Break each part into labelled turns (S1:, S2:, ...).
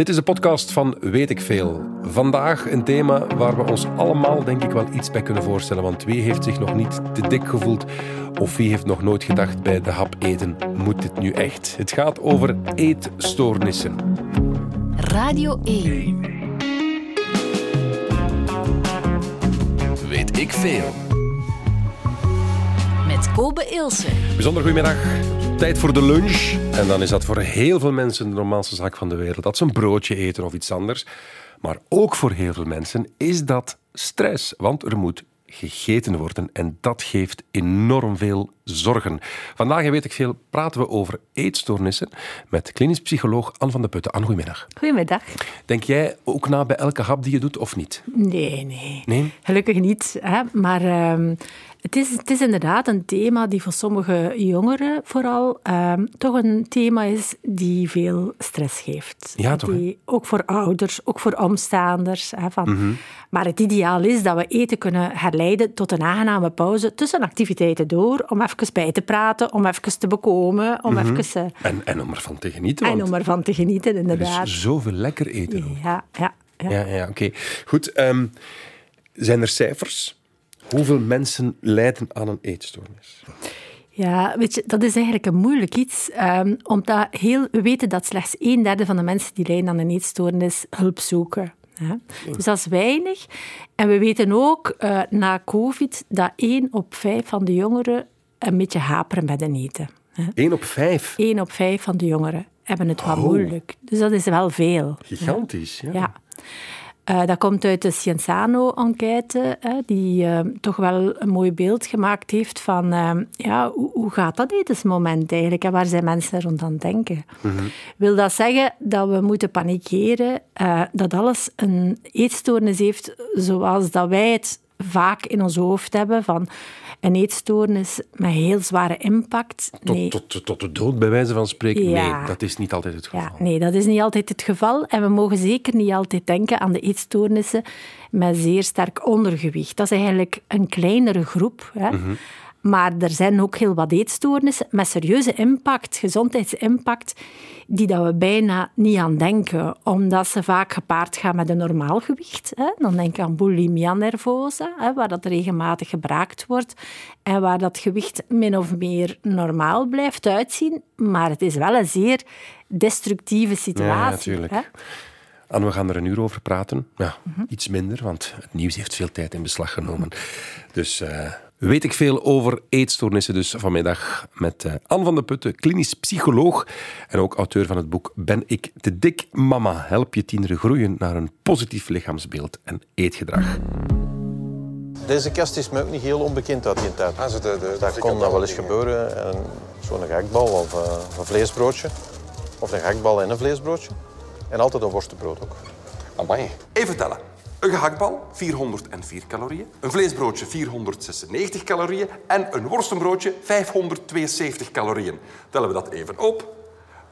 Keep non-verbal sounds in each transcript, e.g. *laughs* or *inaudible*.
S1: Dit is de podcast van Weet ik Veel. Vandaag een thema waar we ons allemaal denk ik wel iets bij kunnen voorstellen. Want wie heeft zich nog niet te dik gevoeld? Of wie heeft nog nooit gedacht bij de hap eten, moet dit nu echt? Het gaat over eetstoornissen.
S2: Radio 1.
S3: Weet ik veel.
S2: Met Kobe Ilse.
S1: Bijzonder goedemiddag. Tijd voor de lunch. En dan is dat voor heel veel mensen de normaalste zaak van de wereld. Dat ze een broodje eten of iets anders. Maar ook voor heel veel mensen is dat stress. Want er moet gegeten worden. En dat geeft enorm veel zorgen. Vandaag, weet ik veel, praten we over eetstoornissen met klinisch psycholoog Anne van de Putten. Anne, goedemiddag.
S4: Goedemiddag.
S1: Denk jij ook na bij elke hap die je doet of niet?
S4: Nee, nee.
S1: Nee?
S4: Gelukkig niet. Hè? Maar uh, het, is, het is inderdaad een thema die voor sommige jongeren vooral uh, toch een thema is die veel stress geeft.
S1: Ja, toch?
S4: Die, ook voor ouders, ook voor omstaanders. Hè, van. Mm -hmm. Maar het ideaal is dat we eten kunnen herleiden tot een aangename pauze tussen activiteiten door, om even bij te praten, om even te bekomen, om mm -hmm. even... Uh,
S1: en, en om ervan te genieten.
S4: En om ervan te genieten, inderdaad.
S1: Er is zoveel lekker eten.
S4: Ja, ja.
S1: Ja, ja, ja oké. Okay. Goed. Um, zijn er cijfers? Hoeveel mensen lijden aan een eetstoornis?
S4: Ja, weet je, dat is eigenlijk een moeilijk iets. Um, omdat heel, we weten dat slechts een derde van de mensen die lijden aan een eetstoornis hulp zoeken. Ja. Dus dat is weinig. En we weten ook uh, na COVID dat één op vijf van de jongeren een beetje haperen met een eten.
S1: Eén op vijf?
S4: Eén op vijf van de jongeren hebben het wel oh. moeilijk. Dus dat is wel veel.
S1: Gigantisch, ja.
S4: ja. Uh, dat komt uit de Cienzano-enquête, die uh, toch wel een mooi beeld gemaakt heeft van ja, hoe, hoe, gaat dat etensmoment eigenlijk en waar zijn mensen rond aan het denken. Mm -hmm. Wil dat zeggen dat we moeten panikeren, dat alles een eetstoornis heeft zoals dat wij het vaak in ons hoofd hebben van een eetstoornis met heel zware impact.
S1: Tot, nee. tot, tot de dood, bij wijze van spreken? Ja. Nee, dat is niet altijd het geval.
S4: Ja, nee, dat is niet altijd het geval. En we mogen zeker niet altijd denken aan de eetstoornissen met zeer sterk ondergewicht. Dat is eigenlijk een kleinere groep. Hè. Mm -hmm. Maar er zijn ook heel wat eetstoornissen met serieuze impact, gezondheidsimpact, die dat we bijna niet aan denken, omdat ze vaak gepaard gaan met een normaal gewicht. Hè. Dan denk ik aan bulimia nervosa, hè, waar dat regelmatig gebruikt wordt en waar dat gewicht min of meer normaal blijft uitzien. Maar het is wel een zeer destructieve situatie.
S1: Ja, natuurlijk. En we gaan er een uur over praten. Ja, mm -hmm. iets minder, want het nieuws heeft veel tijd in beslag genomen. Dus... Uh, weet ik veel over eetstoornissen. Dus vanmiddag met uh, Anne van de Putten, klinisch psycholoog en ook auteur van het boek Ben ik te dik, mama? Help je tieneren groeien naar een positief lichaamsbeeld en eetgedrag.
S5: Deze kast is me ook niet heel onbekend uit die tijd.
S6: Ah, de, de,
S5: dat kon dat wel eens gebeuren. Zo'n gehaktbal of uh, een vleesbroodje. Of een gehaktbal en een vleesbroodje. En altijd een worstenbrood ook.
S6: Amai. Even tellen. Een gehaktbal, 404 calorieën. Een vleesbroodje, 496 calorieën. En een worstenbroodje, 572 calorieën. Tellen we dat even op.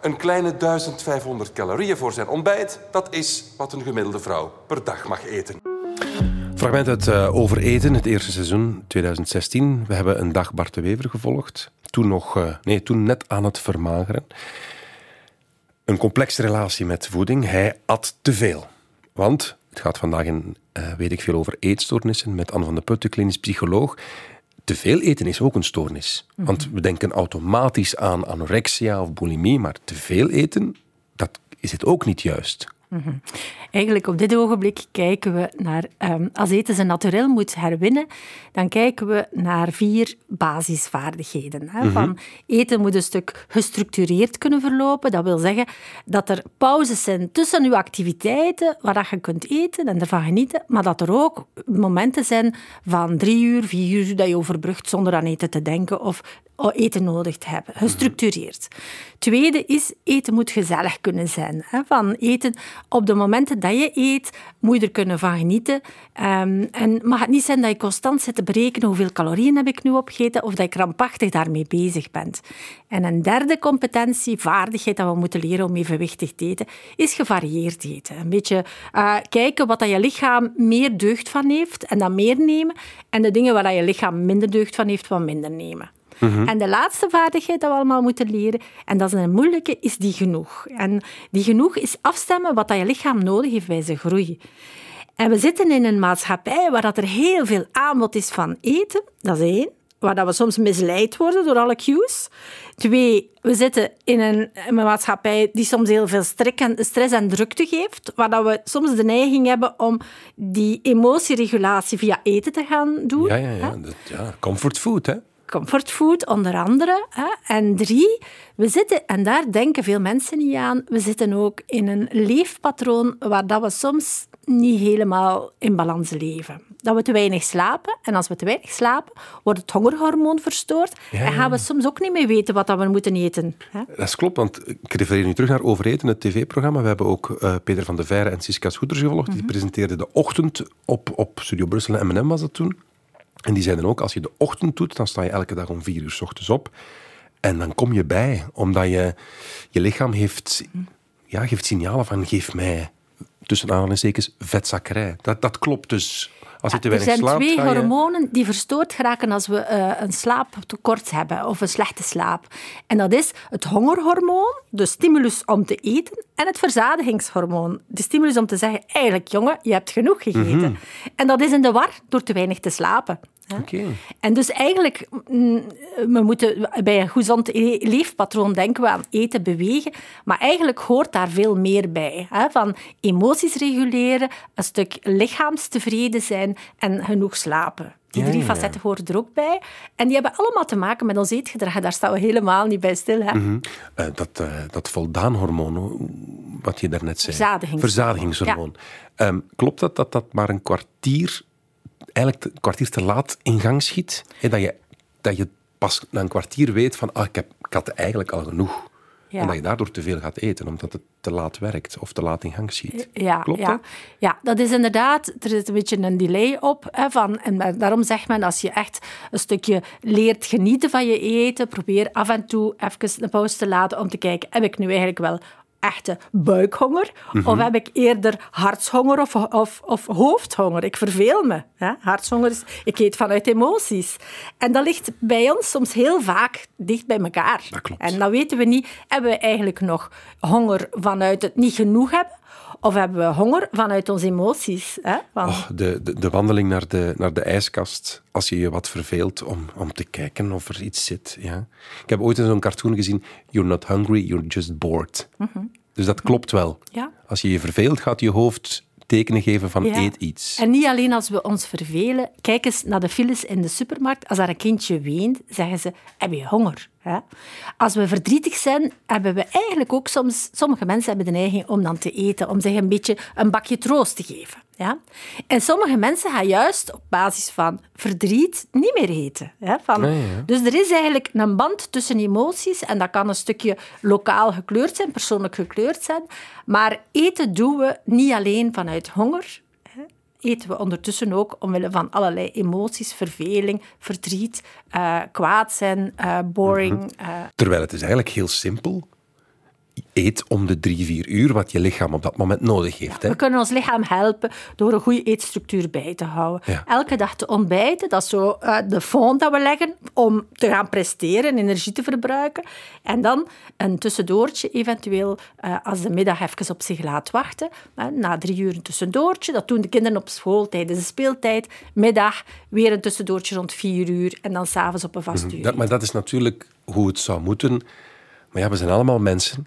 S6: Een kleine 1500 calorieën voor zijn ontbijt. Dat is wat een gemiddelde vrouw per dag mag eten.
S1: Fragment uit uh, Over Eten, het eerste seizoen 2016. We hebben een dag Bart de Wever gevolgd. Toen, nog, uh, nee, toen net aan het vermageren. Een complexe relatie met voeding. Hij at te veel. Want het gaat vandaag in, uh, weet ik veel, over eetstoornissen met Anne van de Putten, klinisch psycholoog. Te veel eten is ook een stoornis. Mm -hmm. Want we denken automatisch aan anorexia of bulimie, maar te veel eten, dat is het ook niet juist.
S4: Mm -hmm. Eigenlijk op dit ogenblik kijken we naar, um, als eten zijn naturel moet herwinnen, dan kijken we naar vier basisvaardigheden. Hè. Mm -hmm. Van eten moet een stuk gestructureerd kunnen verlopen. Dat wil zeggen dat er pauzes zijn tussen uw activiteiten, waar je kunt eten en ervan genieten, maar dat er ook momenten zijn van drie uur, vier uur, dat je overbrugt zonder aan eten te denken of eten nodig te hebben. Gestructureerd. Tweede is, eten moet gezellig kunnen zijn. Hè. Van eten op de momenten dat je eet, moet je er kunnen van genieten. Um, en mag het niet zijn dat je constant zit te berekenen hoeveel calorieën heb ik nu opgegeten of dat je krampachtig daarmee bezig bent. En een derde competentie, vaardigheid dat we moeten leren om evenwichtig te eten, is gevarieerd eten. Een beetje uh, kijken wat dat je lichaam meer deugd van heeft en dan meer nemen. En de dingen waar dat je lichaam minder deugd van heeft, wat minder nemen. En de laatste vaardigheid dat we allemaal moeten leren, en dat is een moeilijke, is die genoeg. En die genoeg is afstemmen wat dat je lichaam nodig heeft bij zijn groei. En we zitten in een maatschappij waar dat er heel veel aanbod is van eten, dat is één waar dat we soms misleid worden door alle cues. Twee, we zitten in een, een maatschappij die soms heel veel stress en drukte geeft, waar dat we soms de neiging hebben om die emotieregulatie via eten te gaan doen.
S1: Ja, ja, ja. Dat, ja. Comfort food, hè?
S4: Comfortfood onder andere. Hè. En drie, we zitten, en daar denken veel mensen niet aan, we zitten ook in een leefpatroon waar dat we soms niet helemaal in balans leven. Dat we te weinig slapen. En als we te weinig slapen, wordt het hongerhormoon verstoord. En gaan we soms ook niet meer weten wat we moeten eten. Hè?
S1: Dat is klopt, want ik refereer nu terug naar Overeten, het tv-programma. We hebben ook uh, Peter van de Veire en Siska Scooters gevolgd. Die presenteerden de ochtend op, op Studio Brussel en M&M was dat toen. En die zeiden ook, als je de ochtend doet, dan sta je elke dag om vier uur s ochtends op. En dan kom je bij, omdat je, je lichaam heeft, ja, geeft signalen van geef mij, tussen aanhalingstekens, vetzakkerij. Dat, dat klopt dus. Als je te
S4: er zijn
S1: slaapt,
S4: twee
S1: je-
S4: hormonen die verstoord geraken als we eh, een slaaptekort hebben of een slechte slaap. En dat is het hongerhormoon, de stimulus om te eten, en het verzadigingshormoon, de stimulus om te zeggen, eigenlijk jongen, je hebt genoeg gegeten. En dat is in de war door te weinig te slapen.
S1: Oké.
S4: En dus eigenlijk, mm, we moeten bij een gezond leefpatroon denken we aan eten, bewegen, maar eigenlijk hoort daar veel meer bij. Hè? Van emoties reguleren, een stuk lichaamstevreden zijn en genoeg slapen. Die drie
S1: ja.
S4: facetten horen er ook bij. En die hebben allemaal te maken met ons eetgedrag. Daar staan we helemaal niet bij stil. Hè?
S1: Hm, eh, dat, eh, dat voldaanhormoon, ho- wat je daarnet zei.
S4: Verzadigingshormoon.
S1: Verzadigingshormoon. Ehm, klopt dat, dat dat maar een kwartier, eigenlijk een kwartier te laat in gang schiet? Hè, dat, je, dat je pas na een kwartier weet van, ah, ik, heb, ik had eigenlijk al genoeg.
S4: Ja.
S1: En dat je daardoor te veel gaat eten, omdat het te laat werkt of te laat in gang schiet.
S4: Ja,
S1: Klopt
S4: ja.
S1: dat?
S4: ja, dat is inderdaad, er zit een beetje een delay op. Hè, van, en daarom zegt men, als je echt een stukje leert genieten van je eten, probeer af en toe even een pauze te laten om te kijken, heb ik nu eigenlijk wel echte buikhonger?
S1: Mhm.
S4: Of heb ik eerder hartshonger of, of, of hoofdhonger? Ik verveel me. Hè? Hartshonger is, ik eet vanuit emoties. En dat ligt bij ons soms heel vaak dicht bij elkaar.
S1: Dat klopt.
S4: En dan weten we niet, hebben we eigenlijk nog honger vanuit het niet genoeg hebben? Of hebben we honger vanuit onze emoties? Hè?
S1: Oh, de, de, de wandeling naar de, naar de ijskast, als je je wat verveelt om, om te kijken of er iets zit. Ja. Ik heb ooit in zo'n cartoon gezien, you're not hungry, you're just bored. Dus dat klopt wel.
S4: Mhm. Ja.
S1: Als je je verveelt, gaat je hoofd tekenen geven van
S4: Ja.
S1: eet iets.
S4: En niet alleen als we ons vervelen. Kijk eens naar de files in de supermarkt. Als daar een kindje weent, zeggen ze, heb je honger? Hè? Als we verdrietig zijn, hebben we eigenlijk ook soms... Sommige mensen hebben de neiging om dan te eten, om zich een beetje een bakje troost te geven. Ja? En sommige mensen gaan juist op basis van verdriet niet meer eten. Hè? Van,
S1: ja.
S4: Dus er is eigenlijk een band tussen emoties en dat kan een stukje lokaal gekleurd zijn, persoonlijk gekleurd zijn. Maar eten doen we niet alleen vanuit honger. hè. Eten we ondertussen ook omwille van allerlei emoties, verveling, verdriet, eh, kwaad zijn, eh, boring. eh,
S1: Terwijl het is eigenlijk heel simpel. Eet om de drie, vier uur wat je lichaam op dat moment nodig heeft. Hè?
S4: We kunnen ons lichaam helpen door een goede eetstructuur bij te houden.
S1: Ja.
S4: Elke dag te ontbijten, dat is zo eh, de fond dat we leggen om te gaan presteren en energie te verbruiken. En dan een tussendoortje eventueel, eh, als de middag even op zich laat wachten. Eh, na drie uur een tussendoortje, dat doen de kinderen op school tijdens de speeltijd. Middag weer een tussendoortje rond vier uur en dan s'avonds op een vast uur.
S1: Dat, maar dat is natuurlijk hoe het zou moeten. Maar ja, we zijn allemaal mensen.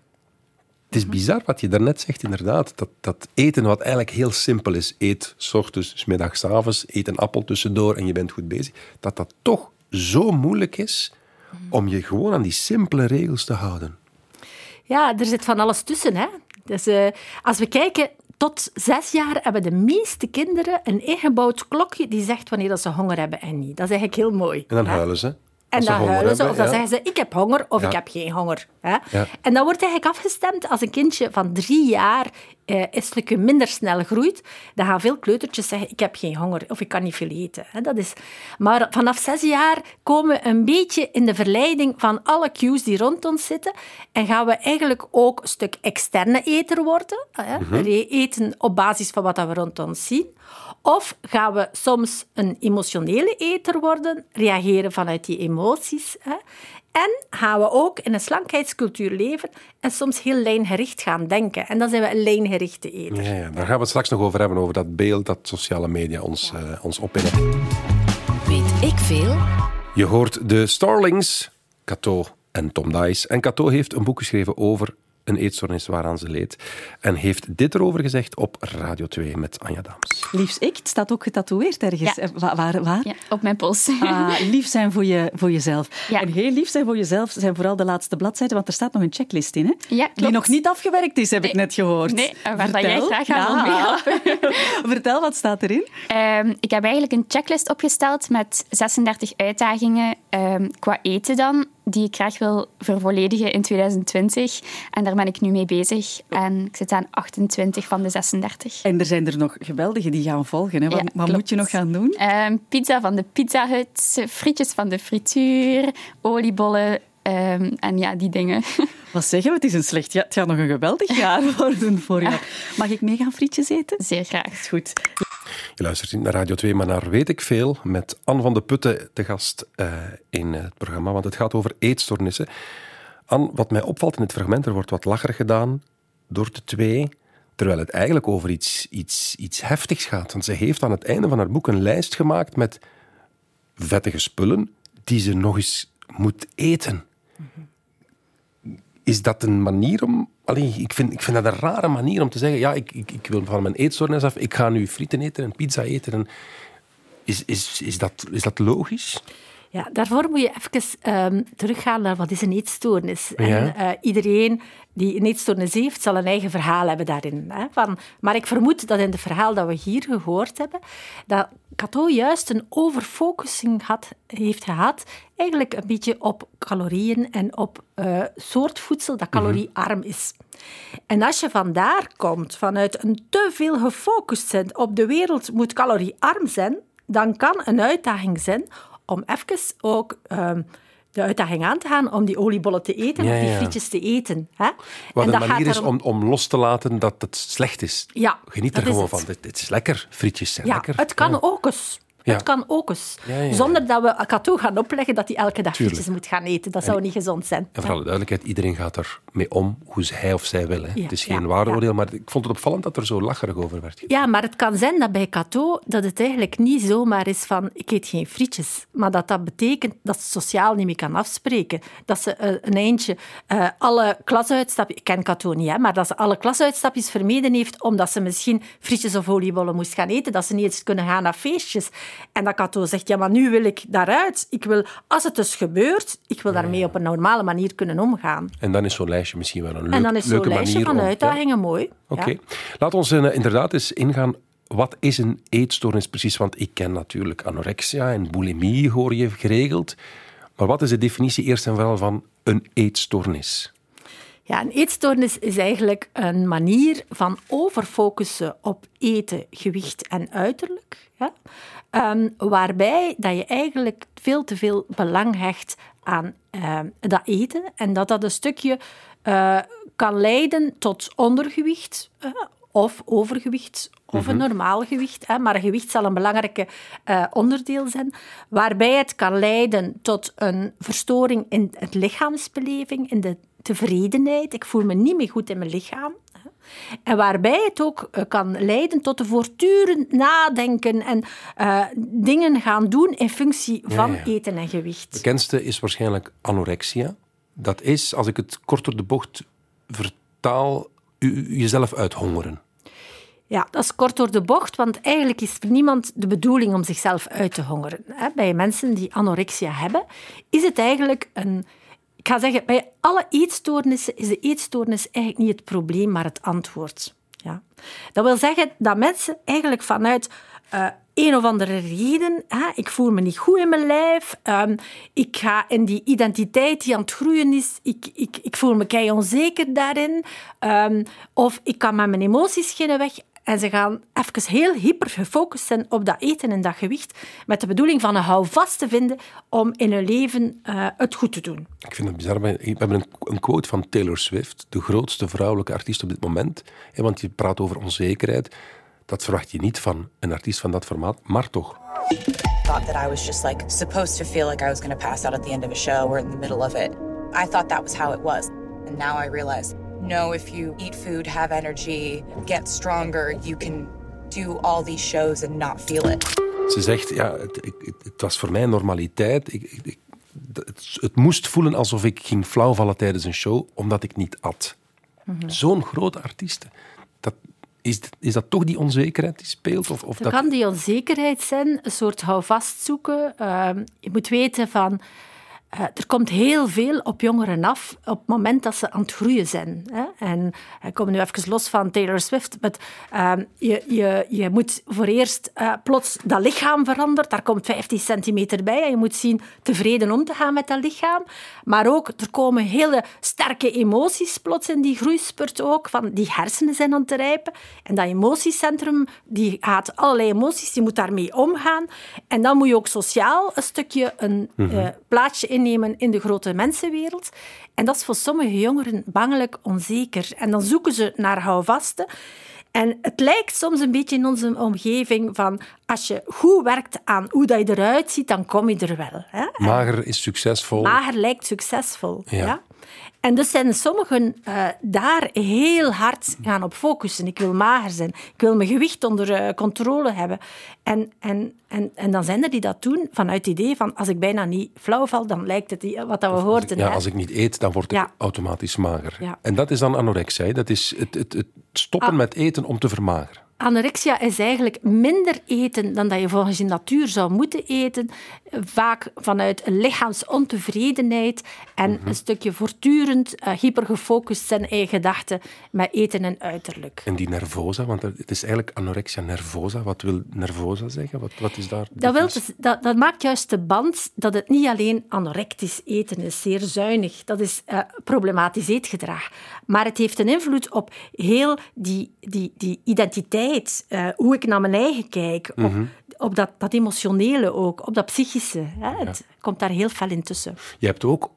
S1: Het is bizar wat je daarnet zegt, inderdaad. Dat, dat eten wat eigenlijk heel simpel is. Eet s ochtends, 's middags, 's avonds. Eet een appel tussendoor en je bent goed bezig. Dat dat toch zo moeilijk is om je gewoon aan die simpele regels te houden.
S4: Ja, er zit van alles tussen. Hè? Dus, eh, als we kijken, tot zes jaar hebben de meeste kinderen een ingebouwd klokje die zegt wanneer dat ze honger hebben en niet. Dat is eigenlijk heel mooi.
S1: En dan
S4: hè?
S1: huilen ze.
S4: En dan huilen ze, of dan
S1: ja.
S4: zeggen ze, ik heb honger of
S1: Ja.
S4: ik heb geen honger. Hè?
S1: Ja.
S4: En dat wordt eigenlijk afgestemd als een kindje van drie jaar stukje minder snel groeit, dan gaan veel kleutertjes zeggen, ik heb geen honger of ik kan niet veel eten. Dat is... Maar vanaf zes jaar komen we een beetje in de verleiding van alle cues die rond ons zitten en gaan we eigenlijk ook een stuk externe eter worden. Mhm. Eten op basis van wat we rond ons zien. Of gaan we soms een emotionele eter worden, reageren vanuit die emoties. Hè? En gaan we ook in een slankheidscultuur leven en soms heel lijngericht gaan denken. En dan zijn we een lijngerichte eter.
S1: Ja, ja, daar gaan we het straks nog over hebben, over dat beeld dat sociale media ons, ja. uh, ons oppinnen.
S2: Weet ik veel?
S1: Je hoort de Starlings, Cato en Tom Dice. En Cato heeft een boek geschreven over een eetstoornis waaraan ze leed. En heeft dit erover gezegd op Radio 2 met Anja Daams.
S3: Liefs ik, het staat ook getatoeëerd ergens.
S7: Ja.
S3: Waar, waar? waar?
S7: Ja, op mijn pols.
S3: Ah, lief zijn voor, je, voor jezelf.
S7: Ja.
S3: En heel lief zijn voor jezelf zijn vooral de laatste bladzijden, want er staat nog een checklist in, hè?
S7: Ja, klopt.
S3: Die nog niet afgewerkt is, heb ik net gehoord.
S7: Nee, waar dat jij graag aan wil. *laughs*
S3: Vertel, wat staat erin?
S7: Ehm, ik heb eigenlijk een checklist opgesteld met 36 uitdagingen ehm, qua eten dan, die ik graag wil vervolledigen in 2020. En daar ben ik nu mee bezig. En ik zit aan 28 van de 36.
S3: En er zijn er nog geweldige die gaan volgen. Hè? Wat,
S7: Ja,
S3: wat moet je nog gaan doen?
S7: Ehm, pizza van de Pizza Hut, frietjes van de frituur, oliebollen ehm, en ja, die dingen. *laughs*
S3: Wat zeggen we? Het is een slecht jaar. Het gaat nog een geweldig jaar *laughs* worden voor jou. Mag ik mee gaan frietjes eten?
S7: Zeer graag.
S3: Is goed.
S1: Je luistert niet naar Radio 2, maar naar Weet ik Veel, met Anne van de Putten te gast eh, in het programma, want het gaat over eetstoornissen. Anne, wat mij opvalt in het fragment, er wordt wat lacherig gedaan door de twee, terwijl het eigenlijk over iets, iets, iets heftigs gaat. Want ze heeft aan het einde van haar boek een lijst gemaakt met vettige spullen die ze nog eens moet eten. Is dat een manier om... Allee, ik, vind, ik vind dat een rare manier om te zeggen, ja, ik, ik, ik wil van mijn eetstoornis af, ik ga nu frieten eten en pizza eten. En is, is, is, dat, is dat logisch?
S4: Ja, daarvoor moet je even ehm, teruggaan naar wat is een eetstoornis.
S1: Ja.
S4: En eh, iedereen die een eetstoornis heeft, zal een eigen verhaal hebben daarin. Hè, van, maar ik vermoed dat in het verhaal dat we hier gehoord hebben, dat Cato juist een overfocusing had, heeft gehad, eigenlijk een beetje op calorieën en op eh, soort voedsel dat caloriearm is. En als je vandaar komt, vanuit een te veel gefocust zijn op de wereld moet caloriearm zijn, dan kan een uitdaging zijn om even ook ehm, de uitdaging aan te gaan om die oliebollen te eten
S1: Ja,
S4: of die frietjes te eten. Hè?
S1: Wat
S4: En
S1: een
S4: dat
S1: manier is om, om los te laten dat het slecht is.
S4: Ja,
S1: Geniet er gewoon van. Dit, is lekker. Frietjes zijn
S4: Ja,
S1: lekker.
S4: het kan ook eens.
S1: Ja.
S4: Het kan ook eens.
S1: Ja, ja, ja.
S4: Zonder dat we Cato gaan opleggen dat hij elke dag
S1: Tuurlijk.
S4: frietjes moet gaan eten. Dat zou niet gezond zijn.
S1: En voor alle duidelijkheid, iedereen gaat er mee om hoe hij of zij wil. Hè.
S4: Ja,
S1: het is
S4: ja,
S1: geen waardeoordeel, maar ik vond het opvallend dat er zo lacherig over werd.
S4: Ja, maar het kan zijn dat bij Cato dat het eigenlijk niet zomaar is van ik eet geen frietjes. Maar dat dat betekent dat ze sociaal niet meer kan afspreken. Dat ze eh, een eindje eh, alle klasuitstapjes... Ik ken Cato niet, hè, maar dat ze alle klasuitstapjes vermeden heeft omdat ze misschien frietjes of oliebollen moest gaan eten. Dat ze niet eens kunnen gaan naar feestjes. En dat Cato zegt, ja, maar nu wil ik daaruit. Ik wil, als het dus gebeurt, ik wil daarmee op een normale manier kunnen omgaan.
S1: En dan is zo'n lijstje misschien wel een leuk,
S4: en dan is zo'n lijstje van
S1: om- ja.
S4: uitdagingen mooi.
S1: Oké.
S4: Ja.
S1: Laat ons eh, inderdaad eens ingaan. Wat is een eetstoornis precies? Want ik ken natuurlijk anorexia en bulimie, hoor je geregeld. Maar wat is de definitie eerst en vooral van een eetstoornis?
S4: Ja, een eetstoornis is eigenlijk een manier van overfocussen op eten, gewicht en uiterlijk. Ja? Ehm, waarbij dat je eigenlijk veel te veel belang hecht aan ehm, dat eten. En dat dat een stukje eh, kan leiden tot ondergewicht eh, of overgewicht of een normaal gewicht. Hè, maar gewicht zal een belangrijke eh, onderdeel zijn. Waarbij het kan leiden tot een verstoring in het lichaamsbeleving, in de tevredenheid. Ik voel me niet meer goed in mijn lichaam. En waarbij het ook eh, kan leiden tot een voortdurend nadenken en eh, dingen gaan doen in functie van
S1: ja.
S4: eten en gewicht.
S1: bekendste is waarschijnlijk anorexia. Dat is, als ik het kort door de bocht vertaal, jezelf uithongeren.
S4: Ja, dat is kort door de bocht, want eigenlijk is niemand de bedoeling om zichzelf uit te hongeren. Bij mensen die anorexia hebben, is het eigenlijk een... Ik ga zeggen, bij alle eetstoornissen is de eetstoornis eigenlijk niet het probleem, maar het antwoord. Ja. Dat wil zeggen dat mensen eigenlijk vanuit eh, een of andere reden. Ik voel me niet goed in mijn lijf. ehm, ik ga in die identiteit die aan het groeien is. Ik, ik, ik voel me kei onzeker daarin. ehm, of ik kan mijn emoties geen weg. En ze gaan even heel hyper gefocust zijn op dat eten en dat gewicht. Met de bedoeling van een houvast te vinden om in hun leven eh, het goed te doen.
S1: Ik vind het bizar. We hebben een, quote van Taylor Swift, de grootste vrouwelijke artiest op dit moment. Hè, Want je praat over onzekerheid. Dat verwacht je niet van een artiest van dat formaat, maar toch.
S8: thought that I was just like supposed to feel like I was going to pass out at the end of a show or in the middle of it. I thought that was how it was. And now I realize no, if you eat food, have energy, get stronger, you can do all these shows and not feel it.
S1: Ze zegt, ja, het, het, het was voor mij normaliteit. Ik, het, het moest voelen alsof ik ging flauwvallen tijdens een show, omdat ik niet at. Zo'n grote artiest. Dat, is, is dat toch die onzekerheid die speelt? Of, of
S4: Er
S1: dat,
S4: kan die onzekerheid zijn, een soort houvast zoeken. Ehm, je moet weten van... eh, er komt heel veel op jongeren af op het moment dat ze aan het groeien zijn. Hè? En ik kom nu even los van Taylor Swift. Maar, ehm, je, je, je moet voor eerst eh, plots dat lichaam veranderen. Daar komt 15 centimeter bij. En je moet zien tevreden om te gaan met dat lichaam. Maar ook, er komen hele sterke emoties plots in die groeispurt ook. Van die hersenen zijn aan het rijpen. En dat emotiecentrum, die gaat allerlei emoties, die moet daarmee omgaan. En dan moet je ook sociaal een stukje een eh, plaatsje innemen in de grote mensenwereld. En dat is voor sommige jongeren bangelijk onzeker. En dan zoeken ze naar houvasten. En het lijkt soms een beetje in onze omgeving van als je goed werkt aan hoe dat je eruit ziet, dan kom je er wel. Hè?
S1: mager is succesvol.
S4: Mager lijkt succesvol.
S1: Ja.
S4: Ja. En dus zijn sommigen eh, daar heel hard gaan op focussen. Ik wil mager zijn. Ik wil mijn gewicht onder eh, controle hebben. En, en, en, en dan zijn er die dat doen vanuit het idee van als ik bijna niet flauw val, dan lijkt het wat dat we hoorden.
S1: ja,
S4: hè.
S1: als ik niet eet, dan word ik
S4: Ja.
S1: automatisch mager.
S4: Ja.
S1: En dat is dan anorexia. Dat is het, het, het stoppen
S4: Ah.
S1: met eten om te vermageren.
S4: Anorexia is eigenlijk minder eten dan dat je volgens je natuur zou moeten eten. Vaak vanuit lichaamsontevredenheid en
S1: Mhm.
S4: een stukje voortdurend eh, hypergefocust zijn in gedachten met eten en uiterlijk.
S1: En die nervosa, want het is eigenlijk anorexia nervosa. Wat wil nervosa zeggen? Wat, wat is daar?
S4: Dat, wil dus- dat, dat maakt juist de band dat het niet alleen anorectisch eten is, zeer zuinig. Dat is eh, problematisch eetgedrag. Maar het heeft een invloed op heel die, die, die identiteit, eh, hoe ik naar mijn eigen kijk, op, op dat, dat emotionele ook, op dat psychische. Hè. Het komt daar heel fel in tussen.
S1: Je hebt ook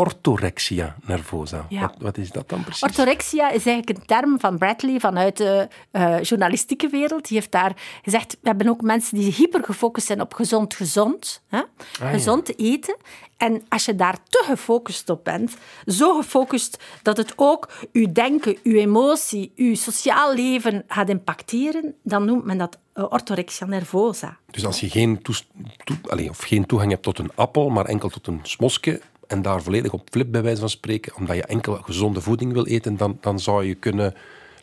S1: orthorexia nervosa.
S4: Ja.
S1: Wat, wat is dat dan precies?
S4: Orthorexia is eigenlijk een term van Bradley vanuit de eh, journalistieke wereld. Die heeft daar gezegd, we hebben ook mensen die hyper gefocust zijn op gezond-gezond. Hè?
S1: ja.
S4: Gezond eten. En als je daar te gefocust op bent, zo gefocust dat het ook uw denken, uw emotie, uw sociaal leven gaat impacteren, dan noemt men dat eh, orthorexia nervosa.
S1: Dus als je geen, toes- toe- allee, of geen toegang hebt tot een appel, maar enkel tot een smosje, en daar volledig op flip bij wijze van spreken, omdat je enkel gezonde voeding wil eten, dan, dan zou je kunnen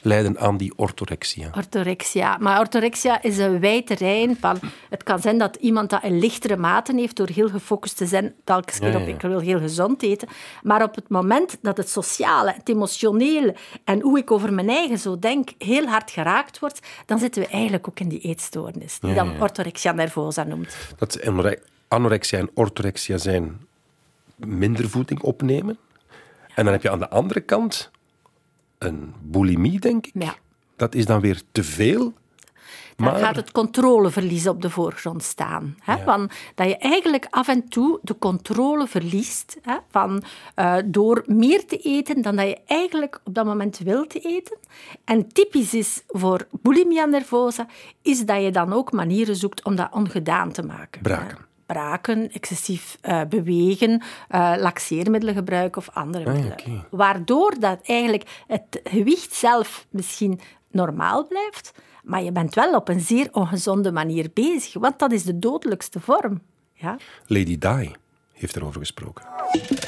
S1: lijden aan die orthorexia.
S4: Orthorexia. Maar orthorexia is een wijd terrein van... Het kan zijn dat iemand dat in lichtere mate heeft door heel gefocust te zijn, telkens keer
S1: Ja,
S4: op
S1: ja.
S4: ik wil heel gezond eten. Maar op het moment dat het sociale, het emotionele en hoe ik over mijn eigen zo denk heel hard geraakt wordt, dan zitten we eigenlijk ook in die eetstoornis, die dan orthorexia nervosa noemt.
S1: Dat anore- anorexia en orthorexia zijn minder voeding opnemen. En dan heb je aan de andere kant een bulimie, denk ik.
S4: Ja.
S1: Dat is dan weer te veel.
S4: Dan
S1: Maar
S4: gaat het controleverlies op de voorgrond staan. Hè? Van, dat je eigenlijk af en toe de controle verliest hè? Van, eh, door meer te eten dan dat je eigenlijk op dat moment wilt eten. En typisch is voor bulimia nervosa, is dat je dan ook manieren zoekt om dat ongedaan te maken.
S1: Braken.
S4: Hè? Braken, excessief eh, bewegen, eh, laxeermiddelen gebruiken of andere
S1: Ah,
S4: middelen. Waardoor dat eigenlijk het gewicht zelf misschien normaal blijft, maar je bent wel op een zeer ongezonde manier bezig, want dat is de dodelijkste vorm. Ja?
S1: Lady Di heeft erover gesproken.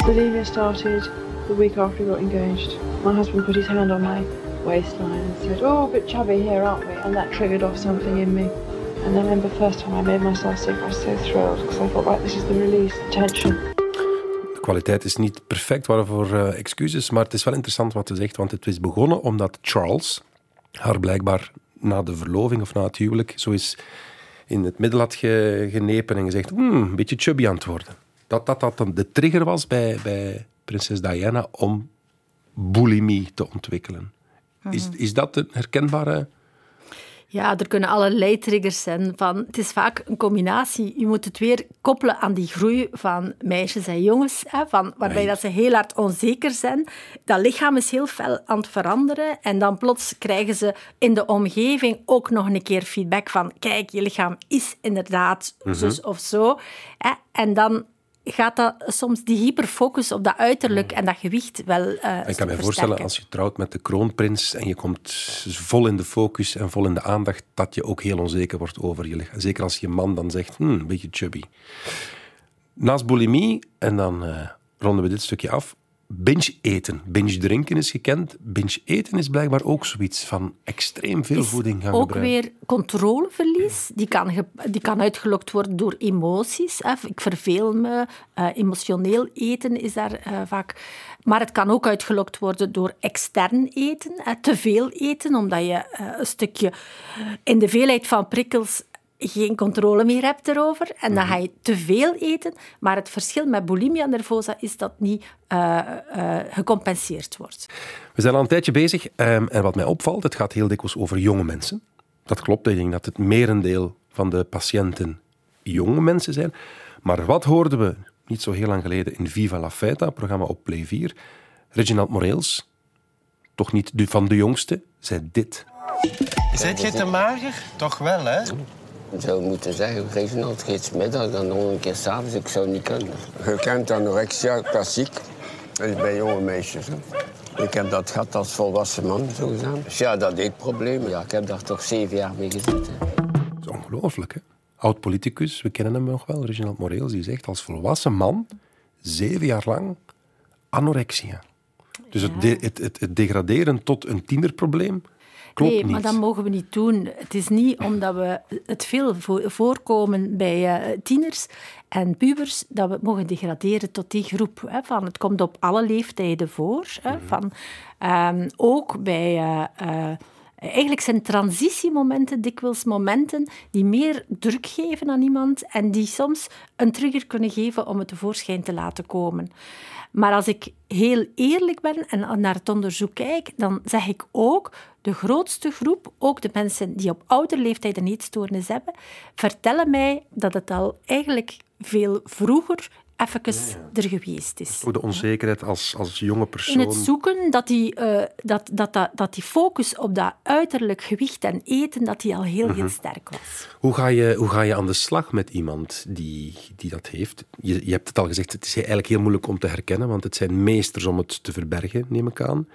S9: Bulimia started the week after we got engaged. My husband put his hand on my waistline and said, Oh, a bit chubby here, aren't we? And that triggered off something in me. And I remember the first time I made myself sick, I was so thrilled because I thought, right, this is the release, the tension.
S1: De kwaliteit is niet perfect, waarvoor eh, excuses, maar het is wel interessant wat ze zegt, want het is begonnen omdat Charles haar blijkbaar na de verloving of na het huwelijk zo is in het middel had ge- genepen en gezegd, hmm, een beetje chubby aan het worden. Dat dat, dat dan de trigger was bij, bij prinses Diana om bulimie te ontwikkelen. Is, is dat een herkenbare...
S4: Ja, er kunnen allerlei triggers zijn. Van, het is vaak een combinatie. Je moet het weer koppelen aan die groei van meisjes en jongens. Hè, van, waarbij
S1: Nee.
S4: dat ze heel hard onzeker zijn. Dat lichaam is heel fel aan het veranderen. En dan plots krijgen ze in de omgeving ook nog een keer feedback van kijk, je lichaam is inderdaad zus of zo. Hè, en dan gaat dat soms die hyperfocus op dat uiterlijk en dat gewicht wel eh
S1: Ik kan me voorstellen, als je trouwt met de kroonprins en je komt vol in de focus en vol in de aandacht, dat je ook heel onzeker wordt over je lichaam. Zeker als je man dan zegt, hmm, een beetje chubby. Naast bulimie, en dan eh, ronden we dit stukje af, binge eten. Binge drinken is gekend. Binge eten is blijkbaar ook zoiets van extreem veel
S4: is
S1: voeding gaan
S4: ook
S1: gebruiken.
S4: weer controleverlies. Die kan, ge- die kan uitgelokt worden door emoties. Hè. Ik verveel me. eh, emotioneel eten is daar eh, vaak... Maar het kan ook uitgelokt worden door extern eten. Hè. Te veel eten, omdat je eh, een stukje... In de veelheid van prikkels geen controle meer hebt erover. En
S1: Mhm.
S4: dan ga je te veel eten. Maar het verschil met bulimia nervosa is dat niet eh, eh, gecompenseerd wordt.
S1: We zijn al een tijdje bezig ehm, en wat mij opvalt, het gaat heel dikwijls over jonge mensen. Dat klopt, ik denk dat het merendeel van de patiënten jonge mensen zijn. Maar wat hoorden we niet zo heel lang geleden in Viva la Feta, programma op Play 4? Reginald Moreels, toch niet de- van de jongste, zei dit.
S10: Zit je te mager? Toch wel, hè?
S11: Zou moeten zeggen, Reginald, geet middag dan nog een keer s'avonds. Ik zou niet kunnen. Je kent anorexia klassiek. Dat is bij jonge meisjes. Hè. Ik heb dat gehad als volwassen man, zo gezegd. Dus ja, dat eetprobleem. Ja, ik heb daar toch zeven jaar mee gezeten.
S1: Dat is ongelooflijk, hè? Oud-politicus, we kennen hem nog wel, Reginald Moreels, die zegt als volwassen man zeven jaar lang anorexia. Dus het, de- het, het, het degraderen tot een tienerprobleem klopt
S4: nee,
S1: niet.
S4: maar dat mogen we niet doen. Het is niet omdat we het veel vo- voorkomen bij eh, tieners en pubers dat we het mogen degraderen tot die groep. Hè, van, het komt op alle leeftijden voor. Hè, van, ehm, ook bij... eh, eh, Eigenlijk zijn transitiemomenten dikwijls momenten die meer druk geven aan iemand en die soms een trigger kunnen geven om het tevoorschijn te laten komen. Maar als ik heel eerlijk ben en naar het onderzoek kijk, dan zeg ik ook, de grootste groep, ook de mensen die op oudere leeftijd een eetstoornis hebben, vertellen mij dat het al eigenlijk veel vroeger even er geweest is.
S1: Ook de onzekerheid als, als jonge
S4: In
S1: persoon.
S4: het zoeken dat die, eh, dat, dat, dat, dat die focus op dat uiterlijk gewicht en eten, dat die al heel, heel sterk was.
S1: Hoe ga, je, hoe ga je aan de slag met iemand die, die dat heeft? Je, je hebt het al gezegd, het is eigenlijk heel moeilijk om te herkennen, want het zijn meesters om het te verbergen, neem ik aan.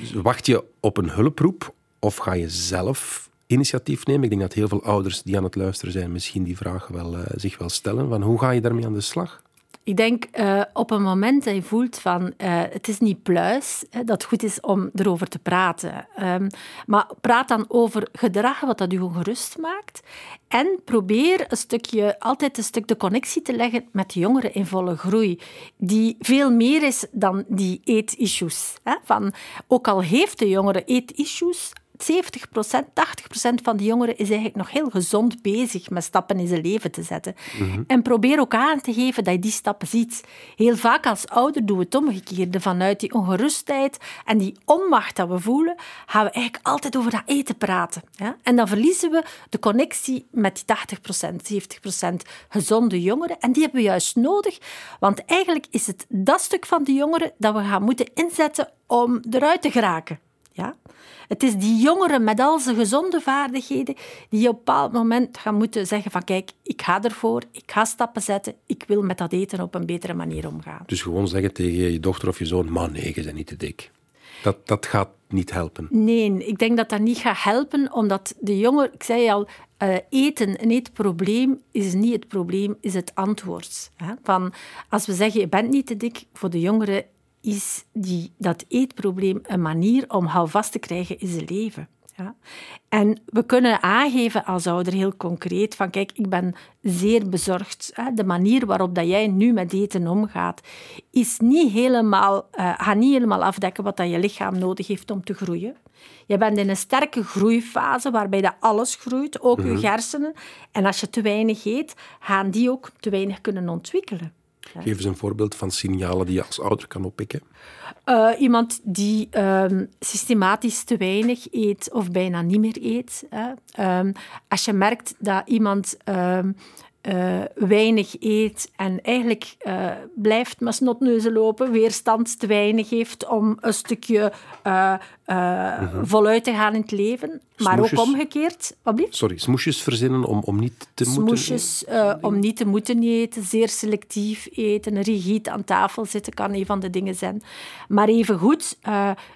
S1: Dus Wacht je op een hulproep of ga je zelf initiatief nemen? Ik denk dat heel veel ouders die aan het luisteren zijn misschien die vraag wel, eh, zich wel stellen. Van hoe ga je daarmee aan de slag?
S4: Ik denk eh, op een moment dat je voelt van eh, het is niet pluis, dat het goed is om erover te praten. Ehm, maar praat dan over gedrag wat dat u ongerust maakt. En probeer een stukje, altijd een stuk de connectie te leggen met de jongeren in volle groei. Die veel meer is dan die eetissues. Hè? Van, ook al heeft de jongere eetissues, 70% 80% van de jongeren is eigenlijk nog heel gezond bezig met stappen in zijn leven te zetten. En probeer ook aan te geven dat je die stappen ziet. Heel vaak als ouder doen we het omgekeerde. Vanuit die ongerustheid en die onmacht dat we voelen, gaan we eigenlijk altijd over dat eten praten. Ja? En dan verliezen we de connectie met die 80% 70% gezonde jongeren. En die hebben we juist nodig, want eigenlijk is het dat stuk van de jongeren dat we gaan moeten inzetten om eruit te geraken. Ja? Het is die jongeren met al zijn gezonde vaardigheden die op een bepaald moment gaan moeten zeggen van kijk, ik ga ervoor, ik ga stappen zetten, ik wil met dat eten op een betere manier omgaan.
S1: Dus gewoon zeggen tegen je dochter of je zoon, man nee, je bent niet te dik. Dat, dat gaat niet helpen.
S4: Nee, ik denk dat dat niet gaat helpen, omdat de jongeren, ik zei al, uh, eten, een eetprobleem is niet het probleem, is het antwoord. Hè? Van, als we zeggen, je bent niet te dik, voor de jongeren is die, dat eetprobleem een manier om houvast te krijgen in zijn leven. Ja. En we kunnen aangeven als ouder heel concreet van kijk, ik ben zeer bezorgd. Hè. De manier waarop dat jij nu met eten omgaat, is niet helemaal, uh, gaat niet helemaal afdekken wat dat je lichaam nodig heeft om te groeien. Je bent in een sterke groeifase waarbij dat alles groeit, ook je hersenen. En als je te weinig eet, gaan die ook te weinig kunnen ontwikkelen.
S1: Geef eens een voorbeeld van signalen die je als ouder kan oppikken.
S4: Uh, iemand die um, systematisch te weinig eet of bijna niet meer eet. Hè. Um, als je merkt dat iemand um, uh, weinig eet en eigenlijk uh, blijft met snotneuzen lopen, weerstand te weinig heeft om een stukje uh, mm-hmm. voluit te gaan in het leven. Maar ook omgekeerd. Wat?
S1: Sorry, smoesjes verzinnen om, om niet te
S4: smoesjes,
S1: moeten
S4: om niet te moeten eten, zeer selectief eten, rigide aan tafel zitten kan een van de dingen zijn. Maar evengoed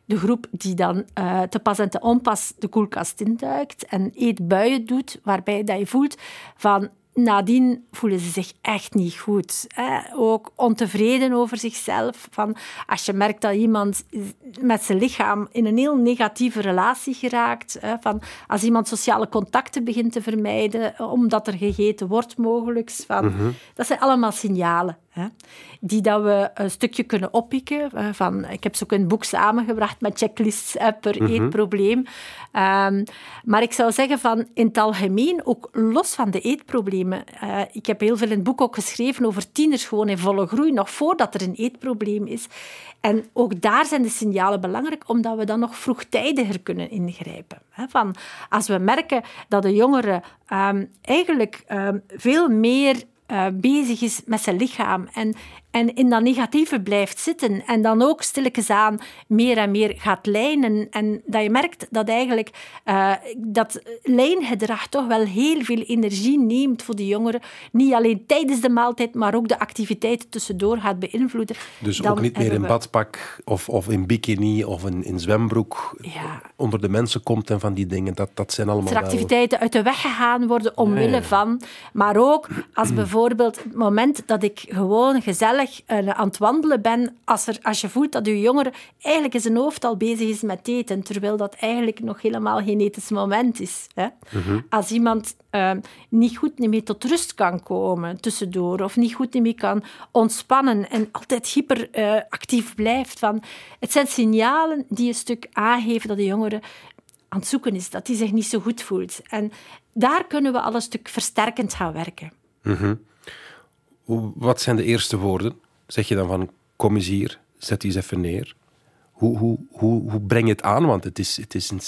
S4: de groep die dan te pas en te onpas de koelkast induikt en eetbuien doet, waarbij dat je voelt van nadien voelen ze zich echt niet goed. Hè? Ook ontevreden over zichzelf. Van als je merkt dat iemand met zijn lichaam in een heel negatieve relatie geraakt. Hè? Van als iemand sociale contacten begint te vermijden, omdat er gegeten wordt mogelijk. Van, mm -hmm. Dat zijn allemaal signalen. Hè? Die dat we een stukje kunnen oppikken. Van, ik heb ze ook in een boek samengebracht met checklists per mm -hmm. eetprobleem. Um, maar ik zou zeggen van in het algemeen, ook los van de eetproblemen. Uh, ik heb heel veel in het boek ook geschreven over tieners gewoon in volle groei, nog voordat er een eetprobleem is. En ook daar zijn de signalen belangrijk, omdat we dan nog vroegtijdiger kunnen ingrijpen. Van, als we merken dat de jongeren um, eigenlijk um, veel meer uh, bezig is met zijn lichaam en, en in dat negatieve blijft zitten en dan ook stilletjes aan meer en meer gaat lijnen en dat je merkt dat eigenlijk uh, dat lijngedrag toch wel heel veel energie neemt voor de jongeren, niet alleen tijdens de maaltijd, maar ook de activiteiten tussendoor gaat beïnvloeden.
S1: Dus ook niet meer in we... badpak of, of in bikini of in, in zwembroek ja. onder de mensen komt en van die dingen, dat, dat zijn allemaal...
S4: Dat activiteiten uit de weg gegaan worden omwille ja, ja. van, maar ook als bijvoorbeeld het moment dat ik gewoon gezellig uh, aan het wandelen ben, als, er, als je voelt dat je jongere eigenlijk in zijn hoofd al bezig is met eten, terwijl dat eigenlijk nog helemaal geen etens moment is. Hè? Mm-hmm. Als iemand uh, niet goed meer tot rust kan komen tussendoor, of niet goed meer kan ontspannen en altijd hyperactief uh, blijft. Van, het zijn signalen die een stuk aangeven dat de jongere aan het zoeken is, dat hij zich niet zo goed voelt. En daar kunnen we al een stuk versterkend gaan werken.
S1: Mm-hmm. Wat zijn de eerste woorden? Zeg je dan van, kom eens hier, zet die eens even neer. Hoe, hoe, hoe, hoe breng je het aan? Want het is, het is, een,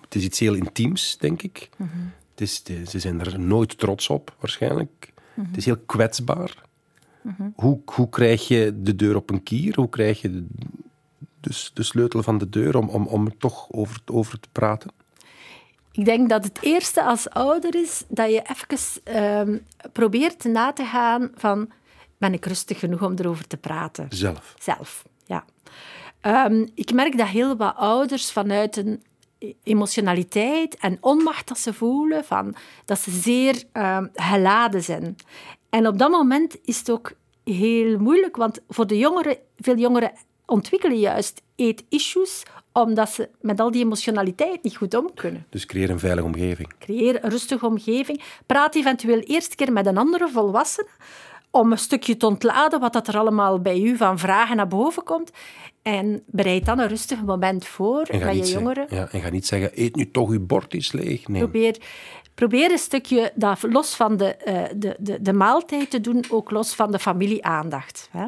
S1: het is iets heel intiems, denk ik. Mm-hmm. het is, ze zijn er nooit trots op, waarschijnlijk. Mm-hmm. Het is heel kwetsbaar. Mm-hmm. Hoe, hoe krijg je de deur op een kier? Hoe krijg je de, dus de sleutel van de deur om, om, om er toch over, over te praten?
S4: Ik denk dat het eerste als ouder is dat je even um, probeert na te gaan van ben ik rustig genoeg om erover te praten?
S1: Zelf.
S4: Zelf, ja. Um, ik merk dat heel wat ouders vanuit een emotionaliteit en onmacht dat ze voelen, van, dat ze zeer um, geladen zijn. En op dat moment is het ook heel moeilijk, want voor de jongeren, veel jongeren ontwikkelen juist eet-issues omdat ze met al die emotionaliteit niet goed om kunnen.
S1: Dus creëer een veilige omgeving.
S4: Creëer een rustige omgeving. Praat eventueel eerst keer met een andere volwassene om een stukje te ontladen wat dat er allemaal bij u van vragen naar boven komt. En bereid dan een rustig moment voor bij je jongeren.
S1: Ja, en ga niet zeggen, eet nu toch uw bord eens leeg. Nee.
S4: Probeer, probeer een stukje dat los van de, uh, de, de, de maaltijd te doen, ook los van de familieaandacht. Hè.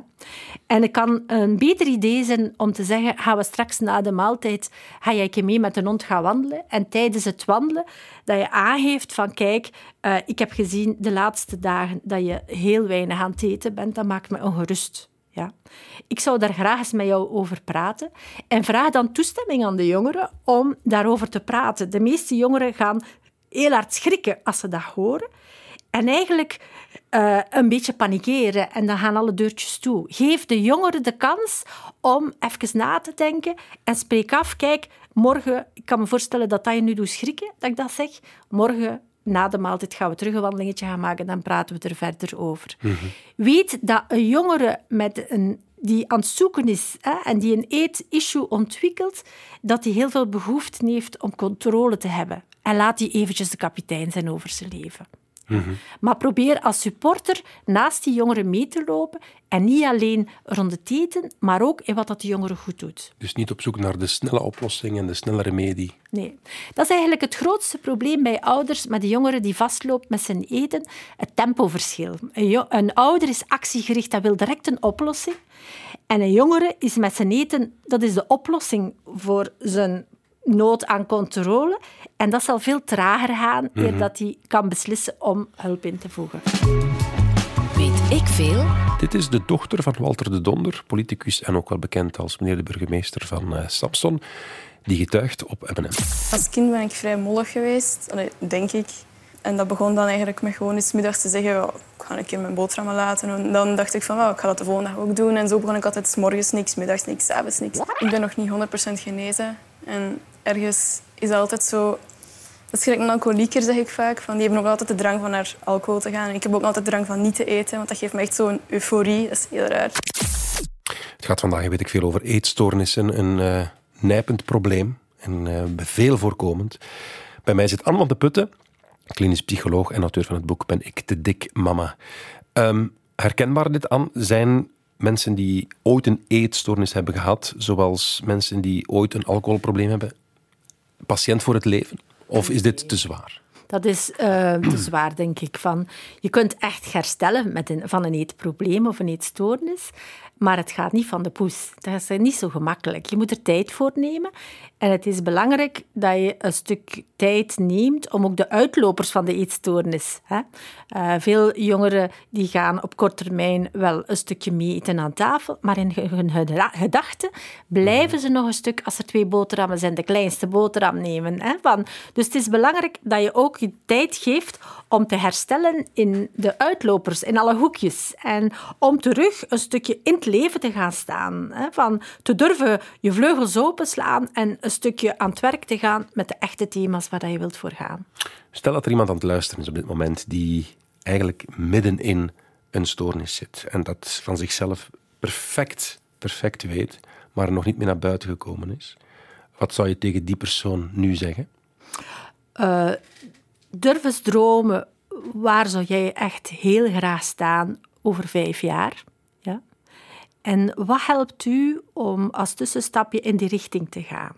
S4: En het kan een beter idee zijn om te zeggen, gaan we straks na de maaltijd, ga jij mee met een hond gaan wandelen. En tijdens het wandelen, dat je aangeeft van, kijk, uh, ik heb gezien de laatste dagen dat je heel weinig aan het eten bent, dat maakt me ongerust. Ja. Ik zou daar graag eens met jou over praten. En vraag dan toestemming aan de jongeren om daarover te praten. De meeste jongeren gaan heel hard schrikken als ze dat horen. En eigenlijk uh, een beetje panikeren en dan gaan alle deurtjes toe. Geef de jongeren de kans om even na te denken en spreek af. Kijk, morgen, ik kan me voorstellen dat dat je nu doet schrikken, dat ik dat zeg. Morgen na de maaltijd gaan we terug een wandelingetje gaan maken, dan praten we er verder over. Mm -hmm. Weet dat een jongere met een die aan het zoeken is hè, en die een eet-issue ontwikkelt, dat hij heel veel behoefte heeft om controle te hebben. En laat die eventjes de kapitein zijn over zijn leven. Maar probeer als supporter naast die jongeren mee te lopen en niet alleen rond het eten, maar ook in wat dat de jongere goed doet.
S1: Dus niet op zoek naar de snelle oplossing en de snelle remedie.
S4: Nee, dat is eigenlijk het grootste probleem bij ouders met de jongere die vastloopt met zijn eten, het tempoverschil. Een, een ouder is actiegericht, dat wil direct een oplossing. En een jongere is met zijn eten, dat is de oplossing voor zijn nood aan controle. En dat zal veel trager gaan, eer
S1: Mhm.
S4: dat hij kan beslissen om hulp in te voegen.
S2: Weet ik veel?
S1: Dit is de dochter van Walter de Donder, politicus en ook wel bekend als meneer de burgemeester van eh, Samson, die getuigt op M&M.
S12: Als kind ben ik vrij mollig geweest, denk ik. En dat begon dan eigenlijk met gewoon eens middags te zeggen, "Ja, ik ga een keer mijn boterhammen laten. En dan dacht ik van, "Wauw, ik ga dat de volgende dag ook doen. En zo begon ik altijd 's morgens niks, middags niks, 's avonds niks. Ik ben nog niet 100% genezen. En ergens is dat altijd zo... Dat is gelijk een alcoholieker, zeg ik vaak. Van, die hebben ook altijd de drang van naar alcohol te gaan. En ik heb ook altijd de drang van niet te eten, want dat geeft me echt zo'n euforie. Dat is heel raar.
S1: Het gaat vandaag, weet ik veel, over eetstoornissen. Een eh, nijpend probleem en eh, veel voorkomend. Bij mij zit Anne van de Putten, klinisch psycholoog en auteur van het boek Ben ik te dik, mama. Ehm, herkenbaar dit, Anne? Zijn mensen die ooit een eetstoornis hebben gehad, zoals mensen die ooit een alcoholprobleem hebben, patiënt voor het leven? Of is dit te zwaar?
S4: Dat is eh, te zwaar, denk ik. Van, je kunt echt herstellen met een, van een eetprobleem of een eetstoornis, maar het gaat niet van de poes. Dat is niet zo gemakkelijk. Je moet er tijd voor nemen. En het is belangrijk dat je een stuk tijd neemt om ook de uitlopers van de eetstoornis. Hè. Eh, veel jongeren die gaan op korte termijn wel een stukje mee eten aan tafel, maar in hun geda- gedachten blijven ze nog een stuk, als er twee boterhammen zijn, de kleinste boterham nemen. Hè. Dus het is belangrijk dat je ook je tijd geeft om te herstellen in de uitlopers, in alle hoekjes. En om terug een stukje in het leven te gaan staan. Hè, van te durven je vleugels openslaan en een stukje aan het werk te gaan met de echte thema's waar dat je wilt voor gaan.
S1: Stel dat er iemand aan het luisteren is op dit moment die eigenlijk midden in een stoornis zit en dat van zichzelf perfect, perfect weet, maar nog niet meer naar buiten gekomen is. Wat zou je tegen die persoon nu zeggen?
S4: Eh, durf eens dromen, waar zou jij echt heel graag staan over vijf jaar? En wat helpt u om als tussenstapje in die richting te gaan?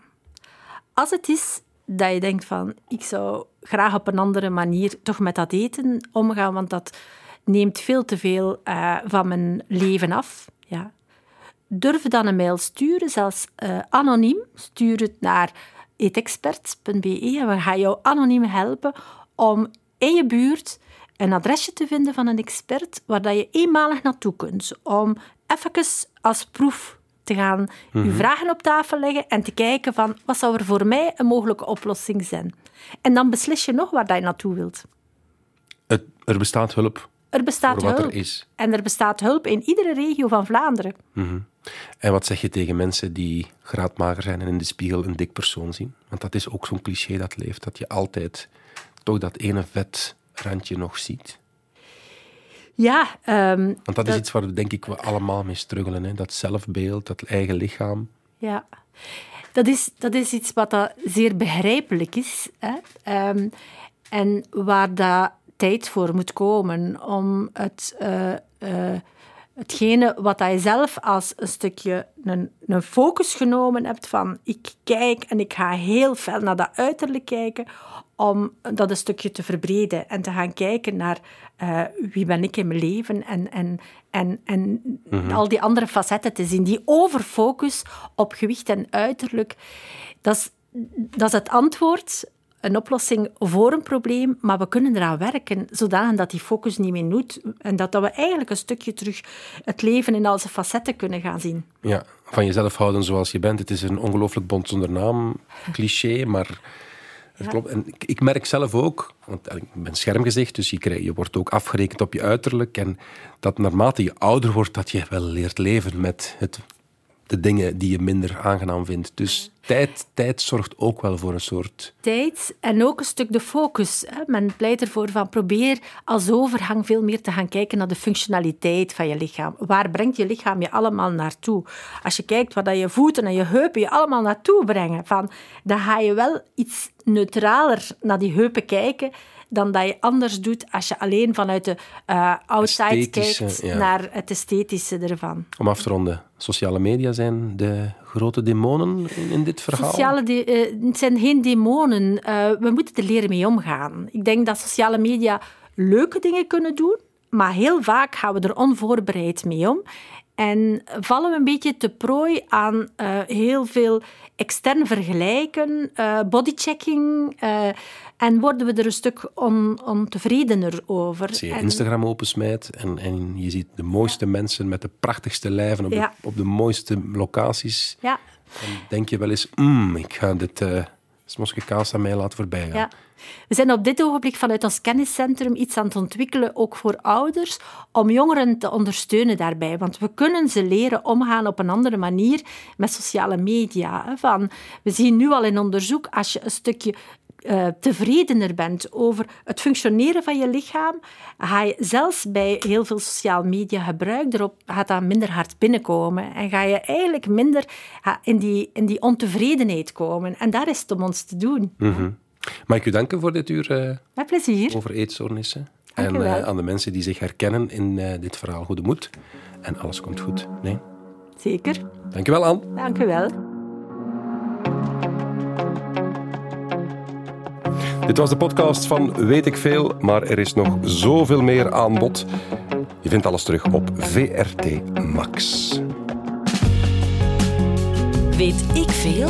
S4: Als het is dat je denkt van, ik zou graag op een andere manier toch met dat eten omgaan, want dat neemt veel te veel eh, van mijn leven af. Ja. Durf dan een mail sturen, zelfs eh, anoniem. Stuur het naar eetexperts.be en we gaan jou anoniem helpen om in je buurt een adresje te vinden van een expert waar dat je eenmalig naartoe kunt. Om even als proef te gaan je
S1: Mhm.
S4: vragen op tafel leggen en te kijken van wat zou er voor mij een mogelijke oplossing zijn. En dan beslis je nog waar dat je naartoe wilt.
S1: Het, er bestaat hulp
S4: Er bestaat
S1: voor wat
S4: hulp.
S1: er is.
S4: En er bestaat hulp in iedere regio van Vlaanderen.
S1: Mhm. En wat zeg je tegen mensen die graadmager zijn en in de spiegel een dik persoon zien? Want dat is ook zo'n cliché dat leeft, dat je altijd toch dat ene vetrandje nog ziet.
S4: Ja, ehm,
S1: Want dat is iets waar we denk ik we allemaal mee struggelen. Hè? Dat zelfbeeld, dat eigen lichaam.
S4: Ja, dat is, dat is iets wat dat zeer begrijpelijk is. Hè? Ehm, en waar dat tijd voor moet komen om het, eh, eh, hetgene wat je zelf als een stukje een, een focus genomen hebt van ik kijk en ik ga heel fel naar dat uiterlijk kijken om dat een stukje te verbreden en te gaan kijken naar eh, wie ben ik in mijn leven en, en, en, en
S13: Mhm.
S4: al die andere facetten te zien. Die overfocus op gewicht en uiterlijk, dat is, dat is het antwoord, een oplossing voor een probleem, maar we kunnen eraan werken, zodanig dat die focus niet meer doet en dat, dat we eigenlijk een stukje terug het leven in al zijn facetten kunnen gaan zien.
S1: Ja, van jezelf houden zoals je bent. Het is een ongelooflijk bond zonder naam, cliché, maar klopt. En ik, ik merk zelf ook, want ik ben schermgezicht, dus je, krijg, je wordt ook afgerekend op je uiterlijk. En dat naarmate je ouder wordt, dat je wel leert leven met het de dingen die je minder aangenaam vindt. Dus tijd, tijd zorgt ook wel voor een soort...
S4: Tijd en ook een stuk de focus. Men pleit ervoor van probeer als overgang veel meer te gaan kijken naar de functionaliteit van je lichaam. Waar brengt je lichaam je allemaal naartoe? Als je kijkt waar je voeten en je heupen je allemaal naartoe brengen, van, dan ga je wel iets neutraler naar die heupen kijken dan dat je anders doet als je alleen vanuit de uh, outside kijkt
S1: ja.
S4: naar het esthetische ervan.
S1: Om af te ronden, sociale media zijn de grote demonen in, in dit verhaal?
S4: Sociale de, uh, het zijn geen demonen. Uh, we moeten er leren mee omgaan. Ik denk dat sociale media leuke dingen kunnen doen, maar heel vaak gaan we er onvoorbereid mee om. En vallen we een beetje te prooi aan uh, heel veel extern vergelijken, uh, bodychecking. Uh, en worden we er een stuk on, ontevredener over.
S1: Als je
S4: en,
S1: Instagram opensmijt en, en je ziet de mooiste mensen met de prachtigste lijven op,
S4: Ja.
S1: de, op de mooiste locaties,
S4: Ja,
S1: dan denk je wel eens, mm, ik ga dit uh, smoske kaas aan mij laten voorbij gaan.
S4: ja. We zijn op dit ogenblik vanuit ons kenniscentrum iets aan het ontwikkelen, ook voor ouders, om jongeren te ondersteunen daarbij. Want we kunnen ze leren omgaan op een andere manier met sociale media. Van, we zien nu al in onderzoek, als je een stukje eh, tevredener bent over het functioneren van je lichaam, ga je zelfs bij heel veel sociale media gebruik erop, gaat dat minder hard binnenkomen. En ga je eigenlijk minder in, die, in die ontevredenheid komen. En daar is het om ons te doen.
S1: Mhm. Mag ik u danken voor dit uur eh,
S4: Met plezier.
S1: over eetstoornissen? En eh, aan de mensen die zich herkennen in dit verhaal, goede moed. En alles komt goed. Nee?
S4: Zeker.
S1: Dank u wel, Anne.
S4: Dank u wel.
S1: Dit was de podcast van Weet ik Veel, maar er is nog zoveel meer aan bod. Je vindt alles terug op VRT Max.
S2: Weet ik veel?